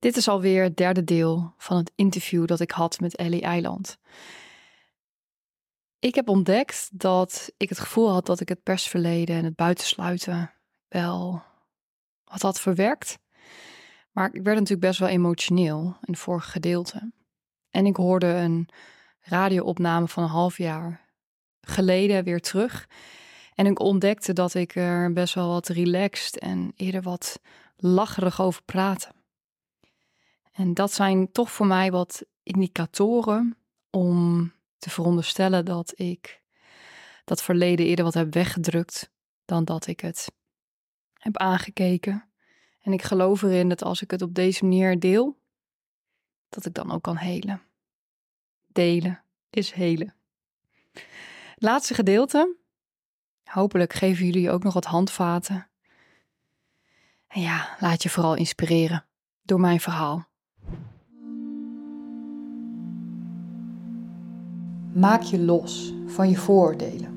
Dit is alweer het derde deel van het interview dat ik had met Ellie Eiland. Ik heb ontdekt dat ik het gevoel had dat ik het persverleden en het buitensluiten wel wat had verwerkt. Maar ik werd natuurlijk best wel emotioneel in het vorige gedeelte. En ik hoorde een radioopname van een half jaar geleden weer terug. En ik ontdekte dat ik er best wel wat relaxed en eerder wat lacherig over praatte. En dat zijn toch voor mij wat indicatoren om te veronderstellen dat ik dat verleden eerder wat heb weggedrukt dan dat ik het heb aangekeken. En ik geloof erin dat als ik het op deze manier deel, dat ik dan ook kan helen. Delen is helen. Laatste gedeelte. Hopelijk geven jullie ook nog wat handvaten. En ja, laat je vooral inspireren door mijn verhaal. Maak je los van je vooroordelen.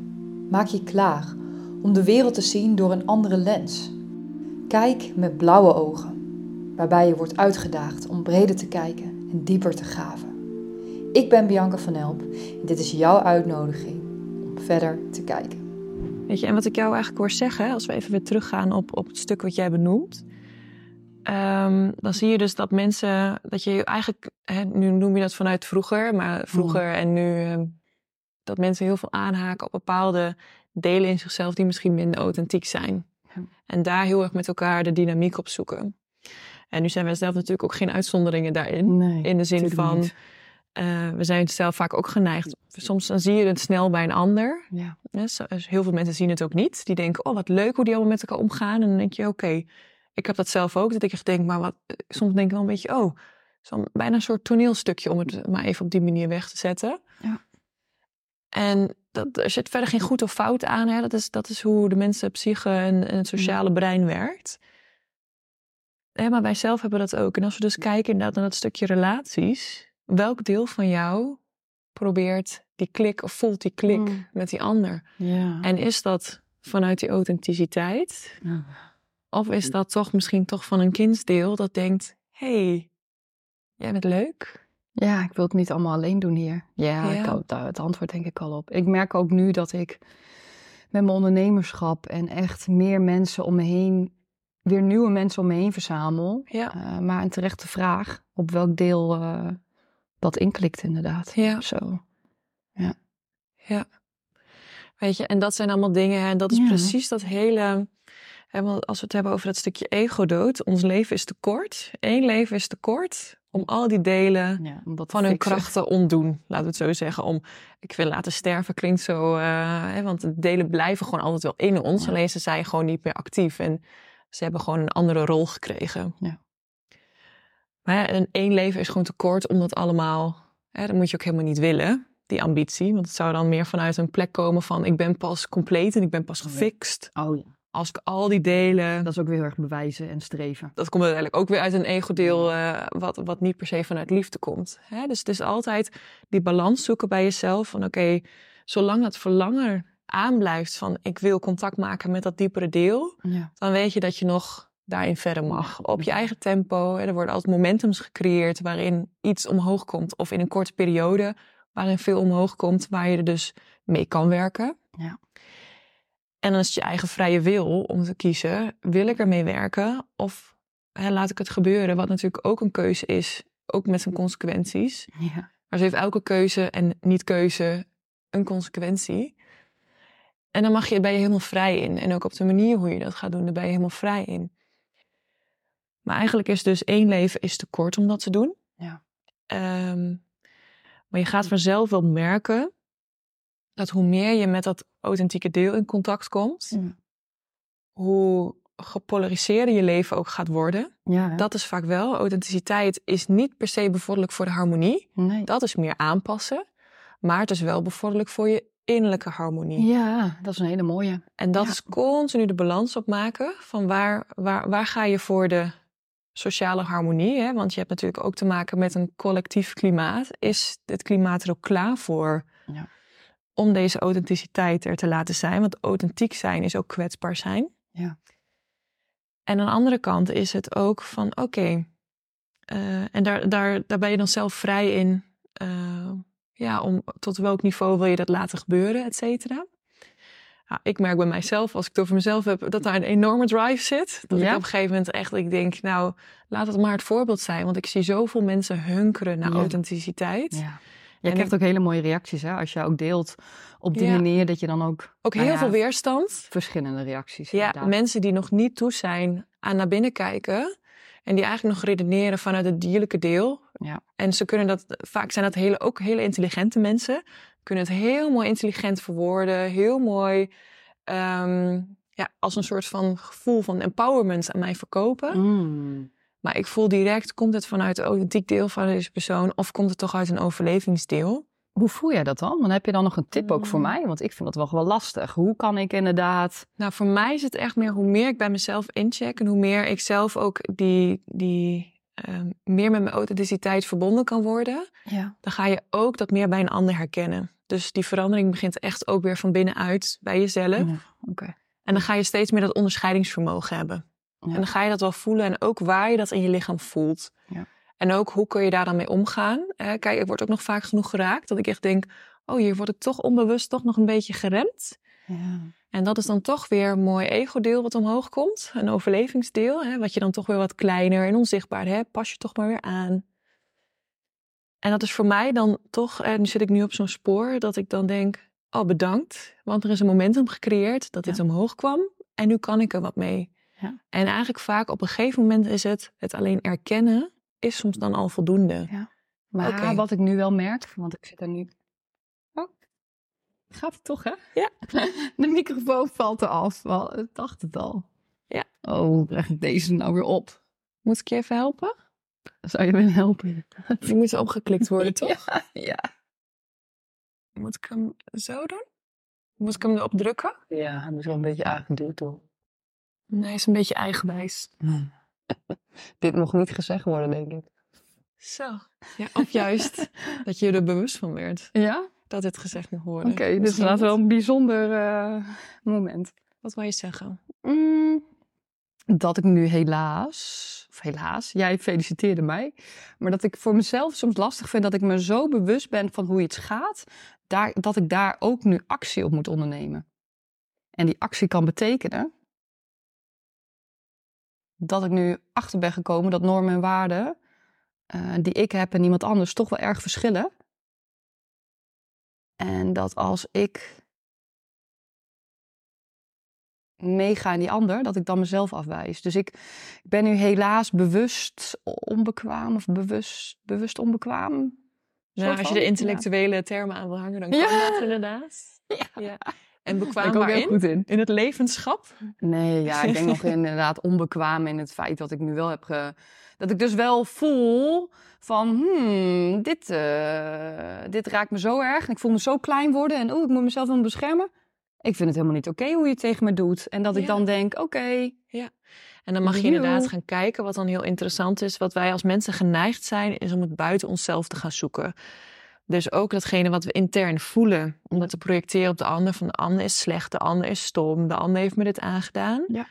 Maak je klaar om de wereld te zien door een andere lens. Kijk met blauwe ogen, waarbij je wordt uitgedaagd om breder te kijken en dieper te graven. Ik ben Bianca van Elp en dit is jouw uitnodiging om verder te kijken. Weet je, en wat ik jou eigenlijk hoor zeggen, als we even weer teruggaan op, op het stuk wat jij benoemt, ehm, dan zie je dus dat mensen, dat je eigenlijk, hè, nu noem je dat vanuit vroeger, maar vroeger Mm. en nu, ehm, dat mensen heel veel aanhaken op bepaalde delen in zichzelf die misschien minder authentiek zijn. En daar heel erg met elkaar de dynamiek op zoeken. En nu zijn wij zelf natuurlijk ook geen uitzonderingen daarin. Nee, In de zin van, eh, we zijn zelf vaak ook geneigd. Soms dan zie je het snel bij een ander. Ja, dus heel veel mensen zien het ook niet. Die denken, oh wat leuk hoe die allemaal met elkaar omgaan. En dan denk je, oké, ik heb dat zelf ook. Dat ik echt denk, maar wat, soms denk ik wel een beetje, oh, zo'n bijna een soort toneelstukje om het maar even op die manier weg te zetten. Ja. En dat, er zit verder geen goed of fout aan. Hè. Dat, is, dat is hoe de mensen, psyche en, en het sociale brein werkt. Hè, maar wij zelf hebben dat ook. En als we dus kijken inderdaad naar dat stukje relaties. Welk deel van jou probeert die klik of voelt die klik Mm. met die ander? ja. En is dat vanuit die authenticiteit? Ja. Of is dat toch misschien toch van een kindsdeel dat denkt: hey, jij bent leuk? Ja, ik wil het niet allemaal alleen doen hier. Ja, Ja. Ik had daar het antwoord denk ik al op. Ik merk ook nu dat ik met mijn ondernemerschap en echt meer mensen om me heen, weer nieuwe mensen om me heen verzamel. Ja. Eh, maar een terechte vraag op welk deel eh, dat inklikt inderdaad. Ja. Zo. Ja. Weet je, en dat zijn allemaal dingen, en dat is Ja. precies dat hele. Want als we het hebben over dat stukje ego-dood, ons leven is te kort. Eén leven is te kort om al die delen Ja, van hun fixen. krachten ontdoen. Laten we het zo zeggen. Om, ik wil laten sterven klinkt zo, eh, hè, want de delen blijven gewoon altijd wel in ons. Ja. Alleen ze zijn gewoon niet meer actief en ze hebben gewoon een andere rol gekregen. Ja. Maar ja, een één leven is gewoon te kort om dat allemaal, hè, dat moet je ook helemaal niet willen, die ambitie. Want het zou dan meer vanuit een plek komen van ik ben pas compleet en ik ben pas gefixt. Oh ja, Als ik al die delen, dat is ook weer heel erg bewijzen en streven. dat komt uiteindelijk ook weer uit een ego-deel eh, wat, wat niet per se vanuit liefde komt. Hè? Dus het is altijd die balans zoeken bij jezelf van oké, zolang dat verlangen aanblijft van ik wil contact maken met dat diepere deel, Ja. dan weet je dat je nog daarin verder mag. Op je eigen tempo. Hè? Er worden altijd momentums gecreëerd waarin iets omhoog komt of in een korte periode waarin veel omhoog komt, waar je er dus mee kan werken. Ja. En dan is het je eigen vrije wil om te kiezen, wil ik ermee werken of hè, laat ik het gebeuren? Wat natuurlijk ook een keuze is, ook met zijn consequenties. Ja. Maar zo heeft elke keuze en niet-keuze een consequentie. En dan mag je, ben je helemaal vrij in. En ook op de manier hoe je dat gaat doen, daar ben je helemaal vrij in. Maar eigenlijk is dus één leven is te kort om dat te doen. Ja. Ehm, maar je gaat vanzelf wel merken dat hoe meer je met dat authentieke deel in contact komt, hoe gepolariseerder je leven ook gaat worden. Ja? Dat is vaak wel. Authenticiteit is niet per se bevorderlijk voor de harmonie. nee. Dat is meer aanpassen. Maar het is wel bevorderlijk voor je innerlijke harmonie. Ja, dat is een hele mooie. En dat Ja. is continu de balans opmaken van waar, waar, waar ga je voor de sociale harmonie. Hè? Want je hebt natuurlijk ook te maken met een collectief klimaat. Is het klimaat er ook klaar voor Ja. Om deze authenticiteit er te laten zijn? Want authentiek zijn is ook kwetsbaar zijn. Ja. En aan de andere kant is het ook van oké, Eh, en daar, daar, daar ben je dan zelf vrij in. eh, ja, om tot welk niveau wil je dat laten gebeuren, et cetera. Ja, ik merk bij mijzelf, als ik het over mezelf heb, dat daar een enorme drive zit. Dat Ja? ik op een gegeven moment echt, ik denk, nou, laat het maar het voorbeeld zijn. Want ik zie zoveel mensen hunkeren naar Ja. authenticiteit. Ja. Je En krijgt ook hele mooie reacties, hè? Als je ook deelt op die Ja. manier dat je dan ook Ook Nou heel ja, veel weerstand. verschillende reacties. Ja, inderdaad. mensen die nog niet toe zijn aan naar binnen kijken. En die eigenlijk nog redeneren vanuit het dierlijke deel. Ja. En ze kunnen dat, vaak zijn dat hele, ook hele intelligente mensen. Kunnen het heel mooi intelligent verwoorden. Heel mooi, ehm, ja, als een soort van gevoel van empowerment aan mij verkopen. Mm. Maar ik voel direct, komt het vanuit het authentiek deel van deze persoon? Of komt het toch uit een overlevingsdeel? Hoe voel jij dat dan? Want heb je dan nog een tip ook voor Mm. mij? Want ik vind dat wel wel lastig. Hoe kan ik inderdaad... Nou, voor mij is het echt meer hoe meer ik bij mezelf incheck en hoe meer ik zelf ook die, die ehm, meer met mijn authenticiteit verbonden kan worden, Ja. dan ga je ook dat meer bij een ander herkennen. Dus die verandering begint echt ook weer van binnenuit bij jezelf. Oké. En dan ga je steeds meer dat onderscheidingsvermogen hebben. Ja. En dan ga je dat wel voelen en ook waar je dat in je lichaam voelt. Ja. En ook hoe kun je daar dan mee omgaan. Eh, kijk, ik word ook nog vaak genoeg geraakt dat ik echt denk, oh hier word ik toch onbewust toch nog een beetje geremd. Ja. En dat is dan toch weer een mooi ego-deel wat omhoog komt. Een overlevingsdeel, hè, wat je dan toch weer wat kleiner en onzichtbaar hebt. Pas je toch maar weer aan. En dat is voor mij dan toch, en nu zit ik nu op zo'n spoor, dat ik dan denk, oh bedankt. Want er is een momentum gecreëerd dat dit Ja. omhoog kwam. En nu kan ik er wat mee. Ja. En eigenlijk vaak op een gegeven moment is het, het alleen erkennen, is soms dan al voldoende. Maar Oké. wat ik nu wel merk, want ik zit er nu... Oh, gaat het toch, hè? Ja. De microfoon valt eraf. Wel, ik dacht het al. Ja. Oh, hoe krijg ik deze nou weer op? Moet ik je even helpen? Zou je willen helpen? Die moet opgeklikt worden, toch? Ja, ja. Moet ik hem zo doen? Moet ik hem erop drukken? Ja, hij moet wel een beetje aangeduwd doen. Nee, hij is een beetje eigenwijs. Dit mocht niet gezegd worden, denk ik. Zo. Ja, of juist dat je er bewust van werd Ja? dat dit gezegd moet Oké, worden. dus Misschien dat is wel een bijzonder eh, moment. Wat wil je zeggen? Mm, dat ik nu helaas, of helaas, jij feliciteerde mij, maar dat ik voor mezelf soms lastig vind dat ik me zo bewust ben van hoe iets gaat, daar, dat ik daar ook nu actie op moet ondernemen. En die actie kan betekenen dat ik nu achter ben gekomen dat normen en waarden eh, die ik heb en iemand anders toch wel erg verschillen. En dat als ik meega in die ander, dat ik dan mezelf afwijs. Dus ik, ik ben nu helaas bewust onbekwaam of bewust, bewust onbekwaam. Ja, Soort als je de intellectuele termen aan wil hangen, dan kan Ja. dat inderdaad. Ja. En bekwaam ben ik ook heel goed in. In het levenschap? Nee, ja, ik denk nog inderdaad onbekwaam in het feit dat ik nu wel heb ge... Dat ik dus wel voel van, hmm, dit, eh, dit raakt me zo erg. En ik voel me zo klein worden en oeh, ik moet mezelf dan beschermen. Ik vind het helemaal niet oké hoe je het tegen me doet. En dat ik Ja. dan denk, oké, En dan mag je inderdaad gaan kijken. Wat dan heel interessant is. Wat wij als mensen geneigd zijn, is om het buiten onszelf te gaan zoeken. Dus ook datgene wat we intern voelen, om dat te projecteren op de ander. Van de ander is slecht, de ander is stom, de ander heeft me dit aangedaan. Ja.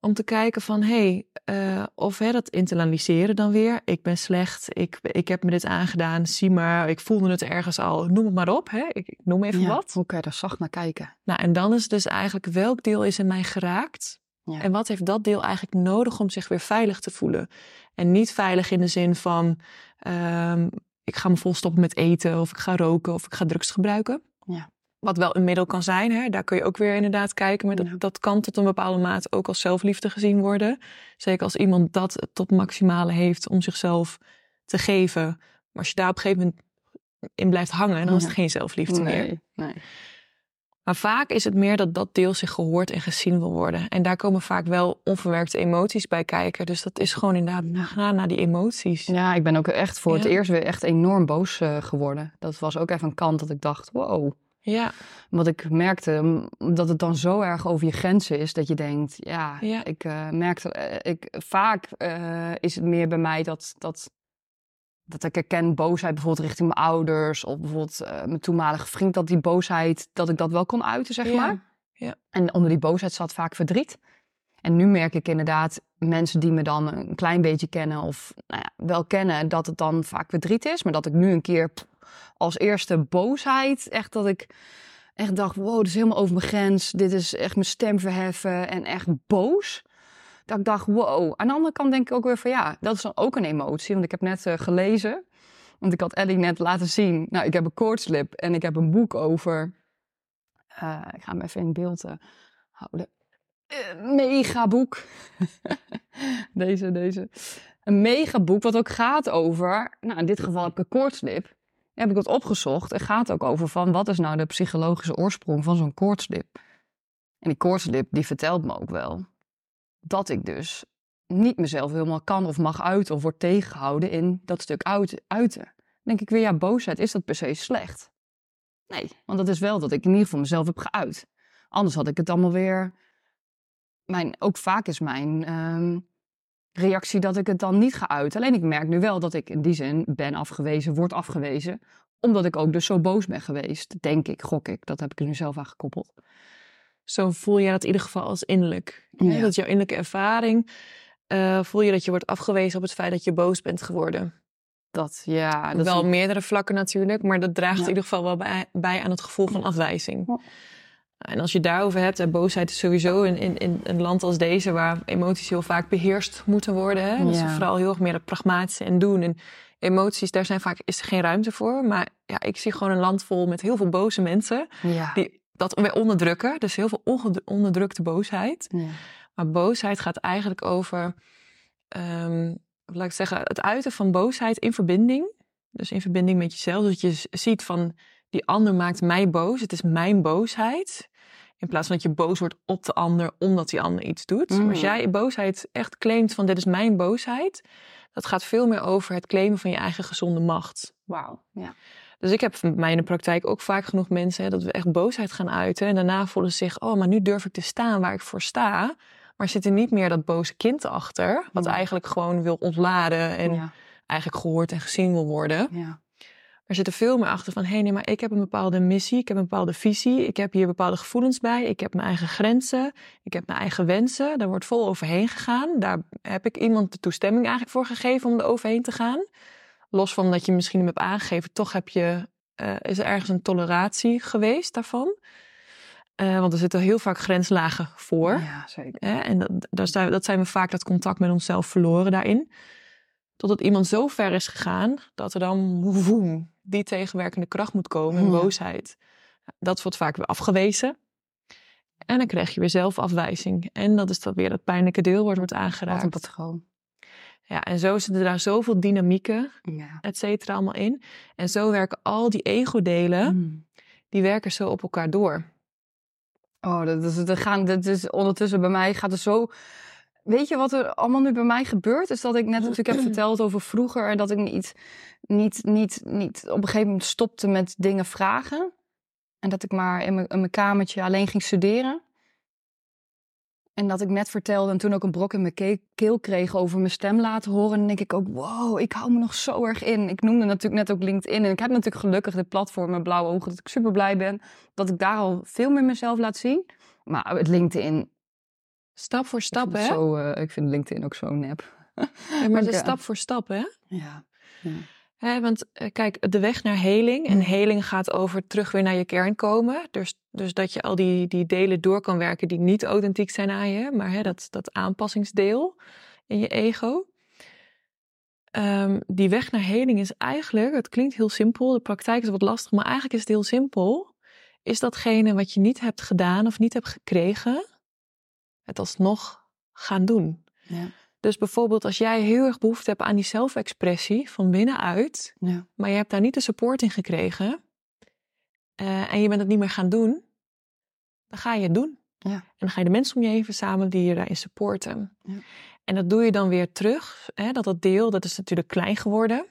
Om te kijken van, hé, hey, of hè, dat internaliseren dan weer. Ik ben slecht, ik, ik heb me dit aangedaan, zie maar, ik voelde het ergens al. Noem het maar op, hè? Ik, ik noem even ja, wat. hoe kan je daar zacht naar kijken? Nou, en dan is dus eigenlijk welk deel is in mij geraakt? Ja. En wat heeft dat deel eigenlijk nodig om zich weer veilig te voelen? En niet veilig in de zin van ehm, ik ga me volstoppen met eten of ik ga roken of ik ga drugs gebruiken. Ja. Wat wel een middel kan zijn, hè? daar kun je ook weer inderdaad kijken. Maar dat, Ja. dat kan tot een bepaalde mate ook als zelfliefde gezien worden. Zeker als iemand dat tot maximale heeft om zichzelf te geven. Maar als je daar op een gegeven moment in blijft hangen, dan is het geen zelfliefde meer. Nee, nee. Maar vaak is het meer dat dat deel zich gehoord en gezien wil worden. En daar komen vaak wel onverwerkte emoties bij kijken. Dus dat is gewoon inderdaad gaan naar die emoties. Ja, ik ben ook echt voor het eerst weer echt enorm boos eh, geworden. Dat was ook even een kant dat ik dacht, wow. Ja, Want ik merkte dat het dan zo erg over je grenzen is dat je denkt, ja, Ja. ik eh, merkte, eh, ik, vaak is het meer bij mij dat, dat, dat ik herken boosheid bijvoorbeeld richting mijn ouders of bijvoorbeeld eh, mijn toenmalige vriend, dat die boosheid, dat ik dat wel kon uiten, zeg Ja. maar. Ja. En onder die boosheid zat vaak verdriet. En nu merk ik inderdaad mensen die me dan een klein beetje kennen of nou ja, wel kennen, dat het dan vaak verdriet is. Maar dat ik nu een keer pff, als eerste boosheid, echt dat ik echt dacht, wow, dit is helemaal over mijn grens. Dit is echt mijn stem verheffen en echt boos. Dat ik dacht, wow. Aan de andere kant denk ik ook weer van ja, dat is dan ook een emotie. Want ik heb net eh, gelezen, want ik had Ellie net laten zien. Nou, ik heb een koortslip en ik heb een boek over. eh, ik ga hem even in beeld eh, houden. Mega boek. deze, deze. Een mega boek wat ook gaat over, nou in dit geval heb ik een koortslip. Heb ik wat opgezocht. Het gaat ook over van wat is nou de psychologische oorsprong van zo'n koortslip. En die koortslip die vertelt me ook wel dat ik dus niet mezelf helemaal kan of mag uiten of word tegengehouden in dat stuk uit- uiten. Dan denk ik weer, ja, boosheid, is dat per se slecht? Nee, want dat is wel dat ik in ieder geval mezelf heb geuit. Anders had ik het allemaal weer. Mijn, ook vaak is mijn ehm, reactie dat ik het dan niet ga uiten. Alleen ik merk nu wel dat ik in die zin ben afgewezen, word afgewezen. Omdat ik ook dus zo boos ben geweest. Denk ik, gok ik. Dat heb ik er nu zelf aan gekoppeld. Zo voel je dat in ieder geval als innerlijk. Ja. Dat is jouw innerlijke ervaring. Eh, voel je dat je wordt afgewezen op het feit dat je boos bent geworden. Dat, ja. Dat wel is, meerdere vlakken natuurlijk, maar dat draagt Ja. in ieder geval wel bij, bij aan het gevoel van afwijzing. Ja. En als je daarover hebt, en boosheid is sowieso in, in, in een land als deze, waar emoties heel vaak beheerst moeten worden. Hè? Dat is vooral heel erg meer het pragmatische en doen. En emoties, daar zijn vaak, is er geen ruimte voor. Maar ja, ik zie gewoon een land vol met heel veel boze mensen ja. die dat weer onderdrukken. Dus heel veel onderdrukte boosheid. ja. Maar boosheid gaat eigenlijk over, ehm, laat ik zeggen, het uiten van boosheid in verbinding. Dus in verbinding met jezelf. Dat je ziet van, die ander maakt mij boos. Het is mijn boosheid. In plaats van dat je boos wordt op de ander omdat die ander iets doet. Mm. Als jij boosheid echt claimt van dit is mijn boosheid. Dat gaat veel meer over het claimen van je eigen gezonde macht. Wauw. Ja. Dus ik heb mij in de praktijk ook vaak genoeg mensen hè, dat we echt boosheid gaan uiten. En daarna voelen ze zich, oh, maar nu durf ik te staan waar ik voor sta. Maar zit er niet meer dat boze kind achter. Wat Ja. eigenlijk gewoon wil ontladen en ja. eigenlijk gehoord en gezien wil worden. ja. Er zit er veel meer achter van, hé, nee, maar ik heb een bepaalde missie. Ik heb een bepaalde visie. Ik heb hier bepaalde gevoelens bij. Ik heb mijn eigen grenzen. Ik heb mijn eigen wensen. Daar wordt vol overheen gegaan. Daar heb ik iemand de toestemming eigenlijk voor gegeven om er overheen te gaan. Los van dat je misschien hem hebt aangegeven, toch heb je, eh, is er ergens een toleratie geweest daarvan. Eh, want er zitten heel vaak grenslagen voor. Ja, zeker. Hè? En dat, daar zijn, dat zijn we vaak dat contact met onszelf verloren daarin. Totdat iemand zo ver is gegaan dat er dan woem, die tegenwerkende kracht moet komen en boosheid. Dat wordt vaak weer afgewezen. En dan krijg je weer zelfafwijzing. En dat is dat weer dat pijnlijke deel wordt, wordt Wat een aangeraakt. patroon. Ja, en zo zitten daar zoveel dynamieken, Ja. et cetera, allemaal in. En zo werken al die ego-delen, Mm. die werken zo op elkaar door. Oh, dat is, dat gaan, dat is ondertussen bij mij gaat het zo. Weet je wat er allemaal nu bij mij gebeurt? Is dat ik net natuurlijk heb verteld over vroeger en dat ik niet, niet, niet, niet op een gegeven moment stopte met dingen vragen. En dat ik maar in mijn, in mijn kamertje alleen ging studeren. En dat ik net vertelde en toen ook een brok in mijn ke- keel kreeg over mijn stem laten horen. En dan denk ik ook, wow, ik hou me nog zo erg in. Ik noemde natuurlijk net ook LinkedIn. En ik heb natuurlijk gelukkig dit platform met blauwe ogen. Dat ik super blij ben dat ik daar al veel meer mezelf laat zien. Maar het LinkedIn, Stap voor stap, hè? zo, eh, ik vind LinkedIn ook zo nep. Ja, maar het is Ja. stap voor stap, hè? Ja. Want eh, kijk, de weg naar heling. En heling gaat over terug weer naar je kern komen. Dus, dus dat je al die, die delen door kan werken die niet authentiek zijn aan je. Maar dat, dat aanpassingsdeel in je ego. Ehm, die weg naar heling is eigenlijk, het klinkt heel simpel. De praktijk is wat lastig, maar eigenlijk is het heel simpel. Is datgene wat je niet hebt gedaan of niet hebt gekregen, het alsnog gaan doen. Ja. Dus bijvoorbeeld als jij heel erg behoefte hebt aan die zelfexpressie van binnenuit, Ja. maar je hebt daar niet de support in gekregen eh, en je bent het niet meer gaan doen, dan ga je het doen. Ja. En dan ga je de mensen om je heen verzamelen die je daarin supporten. Ja. En dat doe je dan weer terug. Hè, dat dat deel, dat is natuurlijk klein geworden.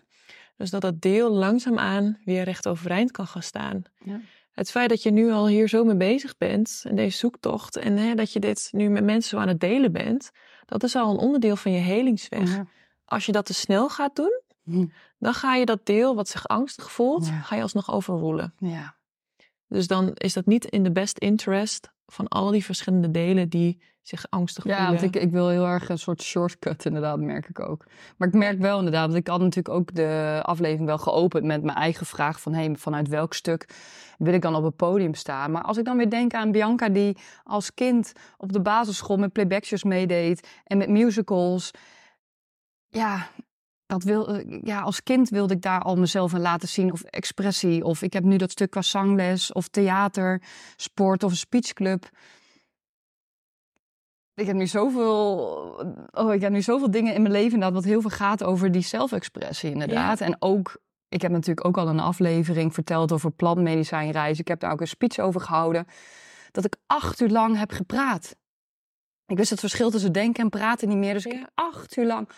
Dus dat dat deel langzaamaan weer recht overeind kan gaan staan. Ja. Het feit dat je nu al hier zo mee bezig bent, in deze zoektocht, en hè, dat je dit nu met mensen zo aan het delen bent, dat is al een onderdeel van je helingsweg. Ja. Als je dat te snel gaat doen, Hm. dan ga je dat deel wat zich angstig voelt, Ja. ga je alsnog overroelen. Ja. Dus dan is dat niet in de best interest van al die verschillende delen die zich angstig Ja, voelen. want ik, ik wil heel erg een soort shortcut inderdaad, merk ik ook. Maar ik merk wel inderdaad, want ik had natuurlijk ook de aflevering wel geopend met mijn eigen vraag van, hey, vanuit welk stuk wil ik dan op het podium staan? Maar als ik dan weer denk aan Bianca die als kind op de basisschool met playbackshows meedeed en met musicals. Ja, dat wil, eh, ja, als kind wilde ik daar al mezelf in laten zien of expressie. Of ik heb nu dat stuk qua zangles of theater, sport of een speechclub. Ik heb nu zoveel, oh, ik heb nu zoveel dingen in mijn leven inderdaad, wat heel veel gaat over die zelfexpressie inderdaad. En ook, ik heb natuurlijk ook al een aflevering verteld over plantmedicijnreis. Ik heb daar ook een speech over gehouden. Dat ik acht uur lang heb gepraat. Ik wist het verschil tussen denken en praten niet meer. Dus ik Ja. heb acht uur lang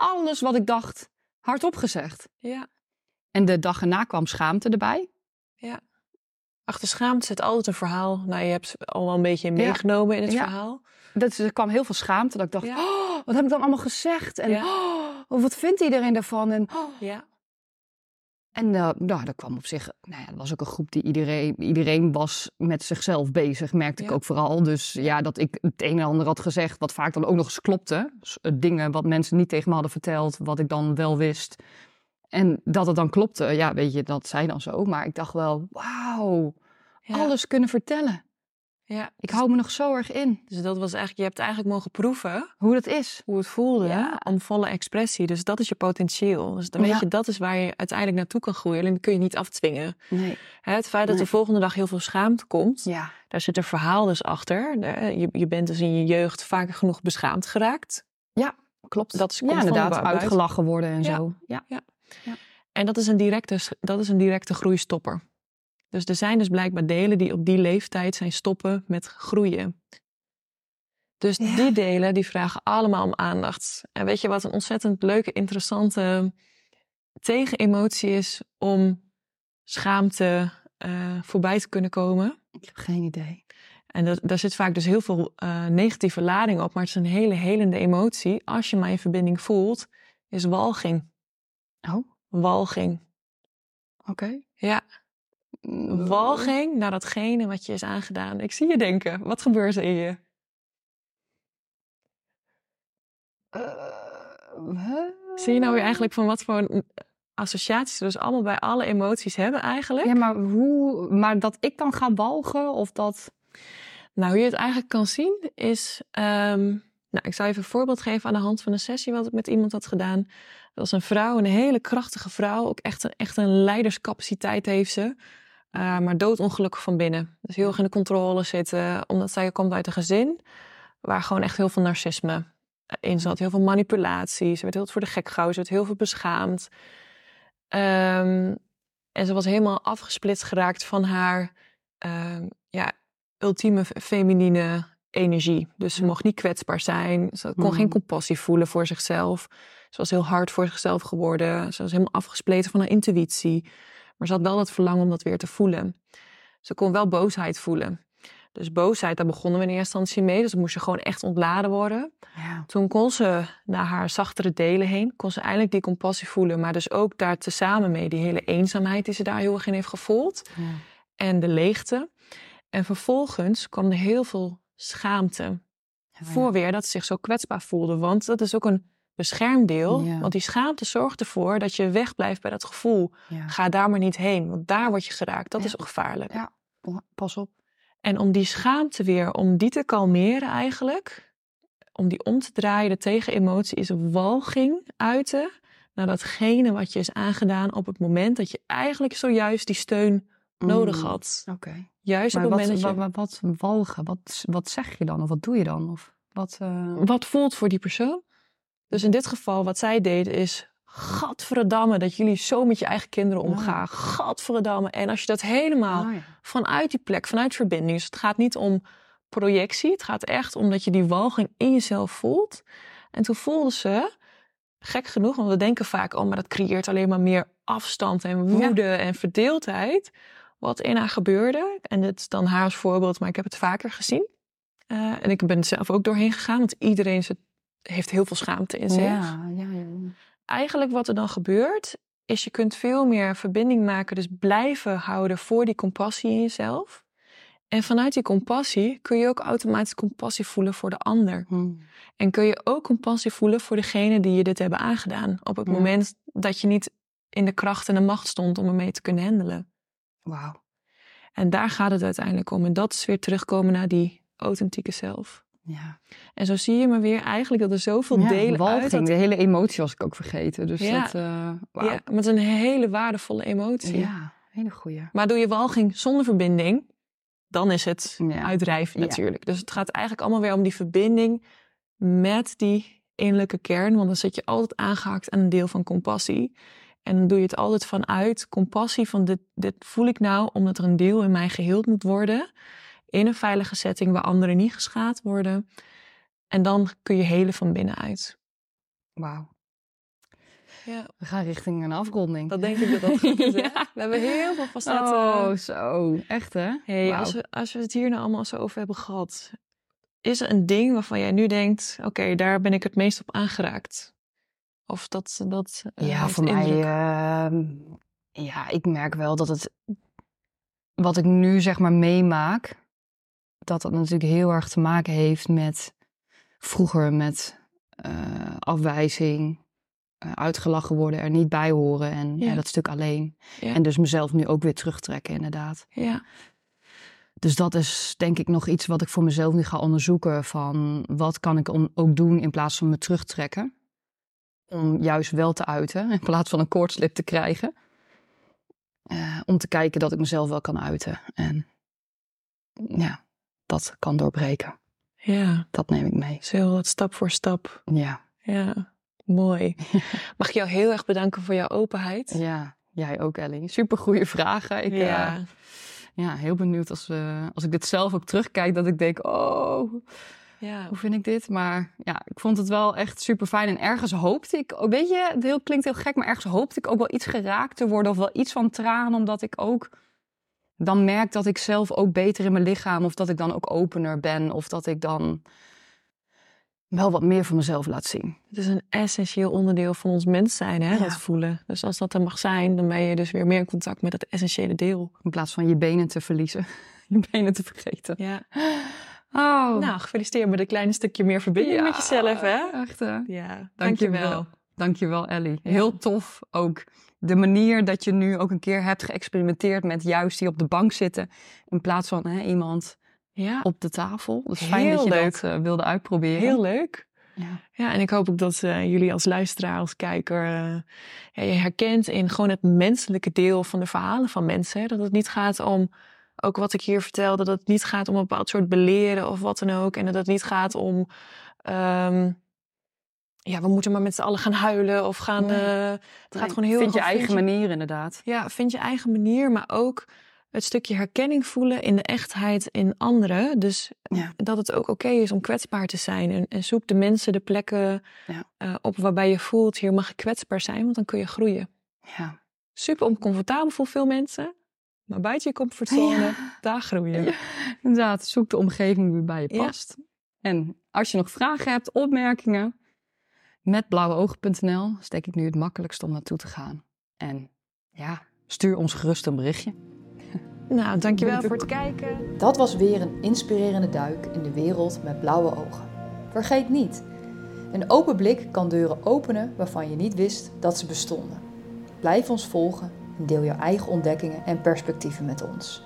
alles wat ik dacht hardop gezegd. Ja. En de dag erna kwam schaamte erbij. Achter schaamte zit altijd een verhaal. Nou, je hebt al wel een beetje Ja. meegenomen in het Ja. verhaal. Dat, er kwam heel veel schaamte. Dat ik dacht, Ja. oh, wat heb ik dan allemaal gezegd? En Ja. oh, wat vindt iedereen daarvan? En, oh. En eh, nou, dat kwam op zich... Nou ja, dat was ook een groep die iedereen... Iedereen was met zichzelf bezig, merkte ik ook vooral. Dus ja, dat ik het een en ander had gezegd... wat vaak dan ook nog eens klopte. Dus, eh, dingen wat mensen niet tegen me hadden verteld... wat ik dan wel wist. En dat het dan klopte, ja, weet je, dat zei dan zo. Maar ik dacht wel, wauw, Ja. alles kunnen vertellen. Ja. Ik hou me nog zo erg in. Dus dat was eigenlijk, je hebt eigenlijk mogen proeven Hoe dat is. hoe het voelde Ja. om volle expressie. Dus dat is je potentieel. Dus dan weet Ja. je, dat is waar je uiteindelijk naartoe kan groeien. Alleen dat kun je niet afdwingen. Nee. Hè, Het feit dat Nee. de volgende dag heel veel schaamte komt, Ja. daar zit een verhaal dus achter. Je, je bent dus in je jeugd vaker genoeg beschaamd geraakt. Klopt. Dat is- ja, inderdaad. Uitgelachen worden en Ja. zo. Ja. En dat is een directe, dat is een directe groeistopper. Dus er zijn dus blijkbaar delen die op die leeftijd zijn stoppen met groeien. Dus Ja. die delen die vragen allemaal om aandacht. En weet je wat een ontzettend leuke, interessante tegenemotie is om schaamte eh, voorbij te kunnen komen? Ik heb geen idee. En dat, daar zit vaak dus heel veel eh, negatieve lading op, maar het is een hele helende emotie. Als je maar in verbinding voelt, is walging. Oh, Walging. oké. Ja, walging naar datgene wat je is aangedaan. Ik zie je denken, wat gebeurt er in je? Eh? Zie je nou weer eigenlijk van wat voor associaties we dus allemaal bij alle emoties hebben eigenlijk? Ja, maar hoe... Maar dat ik dan ga walgen of dat... Nou, hoe je het eigenlijk kan zien is... ehm, nou, ik zal even een voorbeeld geven aan de hand van een sessie wat ik met iemand had gedaan. Dat was een vrouw, een hele krachtige vrouw. Ook echt een, echt een leiderscapaciteit heeft ze. Eh, maar doodongelukkig van binnen. Dus heel erg in de controle zitten. Omdat zij komt uit een gezin waar gewoon echt heel veel narcisme in zat. Heel veel manipulatie. Ze werd heel voor de gek gehouden. Ze werd heel veel beschaamd. Ehm, en ze was helemaal afgesplitst geraakt van haar ehm, ja, ultieme feminine energie. Dus ze mocht niet kwetsbaar zijn. Ze kon Hmm. geen compassie voelen voor zichzelf. Ze was heel hard voor zichzelf geworden. Ze was helemaal afgespleten van haar intuïtie. Maar ze had wel dat verlangen om dat weer te voelen. Ze kon wel boosheid voelen. Dus boosheid, daar begonnen we in eerste instantie mee. Dus moest je gewoon echt ontladen worden. Ja. Toen kon ze naar haar zachtere delen heen, kon ze eindelijk die compassie voelen, maar dus ook daar tezamen mee die hele eenzaamheid die ze daar heel erg in heeft gevoeld Ja. en de leegte. En vervolgens kwam er heel veel schaamte voor weer dat ze zich zo kwetsbaar voelde, want dat is ook een beschermdeel, Ja. want die schaamte zorgt ervoor dat je wegblijft bij dat gevoel. Ja. Ga daar maar niet heen, want daar word je geraakt. Dat Ja. is gevaarlijk. Ja. Pas op. En om die schaamte weer, om die te kalmeren eigenlijk, om die om te draaien, de tegenemotie is walging uiten naar datgene wat je is aangedaan op het moment dat je eigenlijk zojuist die steun nodig Mm. had. Oké. Juist Maar op het wat, moment dat je... wat, wat, walgen? Wat, wat zeg je dan? Of wat doe je dan? Of wat... eh, Wat voelt voor die persoon? Dus in dit geval, wat zij deed is... Gadverdamme dat jullie zo met je eigen kinderen omgaan. Gadverdamme. En als je dat helemaal ah, ja. vanuit die plek, vanuit verbinding. Dus het gaat niet om projectie. Het gaat echt om dat je die walging in jezelf voelt. En toen voelde ze, gek genoeg, want we denken vaak, oh, maar dat creëert alleen maar meer afstand en woede en verdeeldheid. Wat in haar gebeurde. En dit is dan haar als voorbeeld, maar ik heb het vaker gezien. Eh, en ik ben er zelf ook doorheen gegaan, want iedereen zit- heeft heel veel schaamte in zich Ja, ja, ja. eigenlijk wat er dan gebeurt, is je kunt veel meer verbinding maken. Dus blijven houden voor die compassie in jezelf. En vanuit die compassie kun je ook automatisch compassie voelen voor de ander. Hmm. En kun je ook compassie voelen voor degene die je dit hebben aangedaan. Op het moment dat je niet in de kracht en de macht stond om ermee te kunnen handelen. Wauw. En daar gaat het uiteindelijk om. En dat is weer terugkomen naar die authentieke zelf. Ja. En zo zie je maar weer eigenlijk dat er zoveel ja, delen walging, uit... Dat, de hele emotie was ik ook vergeten. Dus Ja. dat, eh wauw. ja, met een hele waardevolle emotie. Ja, hele goeie. Maar doe je walging zonder verbinding, dan is het Ja. uitdrijven natuurlijk. Dus het gaat eigenlijk allemaal weer om die verbinding met die innerlijke kern. Want dan zit je altijd aangehakt aan een deel van compassie. En dan doe je het altijd vanuit compassie van dit, dit voel ik nou omdat er een deel in mij geheeld moet worden. In een veilige setting waar anderen niet geschaad worden. En dan kun je helen van binnenuit. Wauw. Ja, We gaan richting een afronding. dat denk ik dat dat goed is. Ja. We hebben heel veel facetten. Oh, zo. Echt, hè? Hey, als, we, als we het hier nou allemaal zo over hebben gehad, is er een ding waarvan jij nu denkt: oké, daar ben ik het meest op aangeraakt? Of dat. dat eh, Ja, voor mij... ehm, ja, ik merk wel dat het... Wat ik nu zeg maar meemaak... Dat dat natuurlijk heel erg te maken heeft met... Vroeger met eh, afwijzing... eh, uitgelachen worden, er niet bij horen. En Ja. ja, dat stuk alleen. Ja. En dus mezelf nu ook weer terugtrekken, inderdaad. Ja, Dus dat is denk ik nog iets wat ik voor mezelf nu ga onderzoeken. Van wat kan ik ook doen in plaats van me terugtrekken. Om juist wel te uiten in plaats van een koortslip te krijgen. Eh, om te kijken dat ik mezelf wel kan uiten. En ja, dat kan doorbreken. ja. Dat neem ik mee. Zo wat stap voor stap. Ja, Ja, mooi. Mag ik jou heel erg bedanken voor jouw openheid? ja. jij ook Ellie. Super goede vragen. Ik, ja. eh, ja, heel benieuwd als, eh, als ik dit zelf ook terugkijk. Dat ik denk, oh, ja. hoe vind ik dit? Maar ja, ik vond het wel echt super fijn. En ergens hoopte ik, ook, weet je, het heel, klinkt heel gek, maar ergens hoopte ik ook wel iets geraakt te worden. Of wel iets van tranen, omdat ik ook dan merk dat ik zelf ook beter in mijn lichaam. Of dat ik dan ook opener ben. Of dat ik dan wel wat meer van mezelf laat zien. Het is een essentieel onderdeel van ons mens zijn, hè, Ja. dat voelen. Dus als dat er mag zijn, dan ben je dus weer meer in contact met dat essentiële deel. In plaats van je benen te verliezen. Je benen te vergeten. Ja. Oh, Nou, gefeliciteerd met een klein stukje meer verbinding Ja, met jezelf, hè? Echt hè? Ja, Dankjewel. dankjewel. Dankjewel, Ellie. Heel tof ook. De manier dat je nu ook een keer hebt geëxperimenteerd met juist die op de bank zitten. In plaats van hè, iemand Ja, op de tafel. Dat is fijn Heel dat je leuk. dat eh, wilde uitproberen. heel leuk. Ja. Ja, en ik hoop ook dat eh, jullie als luisteraar, als kijker, eh, ja, je herkent in gewoon het menselijke deel van de verhalen van mensen. Hè? Dat het niet gaat om, ook wat ik hier vertel, dat het niet gaat om een bepaald soort beleren of wat dan ook. En dat het niet gaat om, ehm, ja, we moeten maar met z'n allen gaan huilen of gaan. Nee. eh, het gaat gewoon heel Vind je eigen manier inderdaad. Ja, vind je eigen manier, maar ook het stukje herkenning voelen in de echtheid in anderen. Dus Ja. dat het ook oké is om kwetsbaar te zijn. En, en zoek de mensen, de plekken Ja. eh, op waarbij je voelt, hier mag ik kwetsbaar zijn, want dan kun je groeien. Ja. Super oncomfortabel voor veel mensen, maar buiten je comfortzone, Ja. daar groeien. Ja. Inderdaad, zoek de omgeving die bij je past. En als je nog vragen hebt, opmerkingen, met blauweogen.nl steek ik nu het makkelijkst om naartoe te gaan. En ja, stuur ons gerust een berichtje. Nou, dankjewel voor het kijken. Dat was weer een inspirerende duik in de wereld met blauwe ogen. Vergeet niet, een open blik kan deuren openen waarvan je niet wist dat ze bestonden. Blijf ons volgen en deel jouw eigen ontdekkingen en perspectieven met ons.